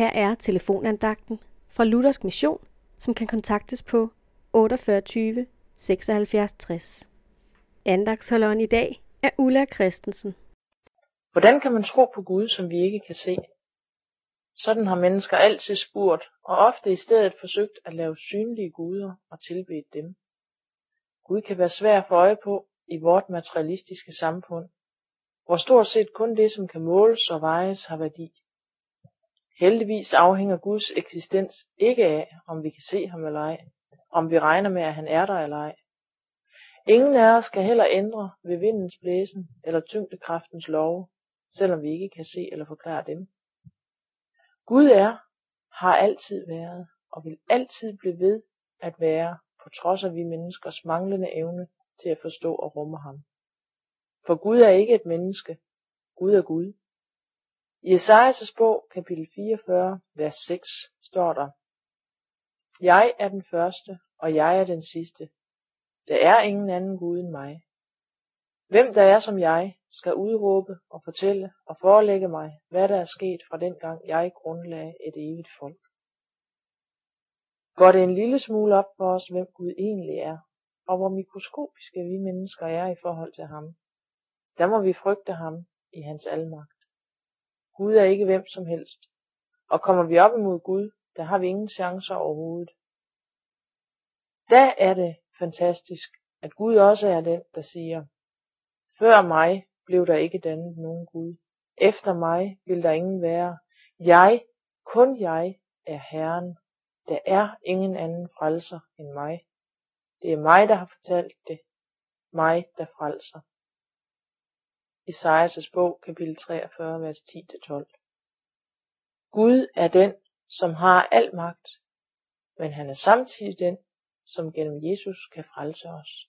Her er telefonandagten fra Luthersk Mission, som kan kontaktes på 48 76 60. Andagsholderen i dag er Ulla Christensen. Hvordan kan man tro på Gud, som vi ikke kan se? Sådan har mennesker altid spurgt, og ofte i stedet forsøgt at lave synlige guder og tilbede dem. Gud kan være svær at få øje på i vort materialistiske samfund, hvor stort set kun det, som kan måles og vejes, har værdi. Heldigvis afhænger Guds eksistens ikke af, om vi kan se ham eller ej, om vi regner med, at han er der eller ej. Ingen af os kan heller ændre ved vindens blæsen eller tyngdekraftens love, selvom vi ikke kan se eller forklare dem. Gud er, har altid været og vil altid blive ved at være, på trods af vi menneskers manglende evne til at forstå og rumme ham. For Gud er ikke et menneske, Gud er Gud. I Esajas bog, kapitel 44, vers 6, står der, Jeg er den første, og jeg er den sidste. Der er ingen anden Gud end mig. Hvem der er som jeg, skal udråbe og fortælle og forelægge mig, hvad der er sket fra den gang jeg grundlagde et evigt folk. Går det en lille smule op for os, hvem Gud egentlig er, og hvor mikroskopiske vi mennesker er i forhold til ham, der må vi frygte ham i hans almagt. Gud er ikke hvem som helst, og kommer vi op imod Gud, der har vi ingen chancer overhovedet. Da er det fantastisk, at Gud også er den, der siger, før mig blev der ikke dannet nogen Gud. Efter mig vil der ingen være. Jeg, kun jeg, er Herren. Der er ingen anden frelser end mig. Det er mig, der har fortalt det. Mig, der frelser. Esajas bog, kapitel 43, vers 10-12. Gud er den, som har al magt, men han er samtidig den, som gennem Jesus kan frelse os.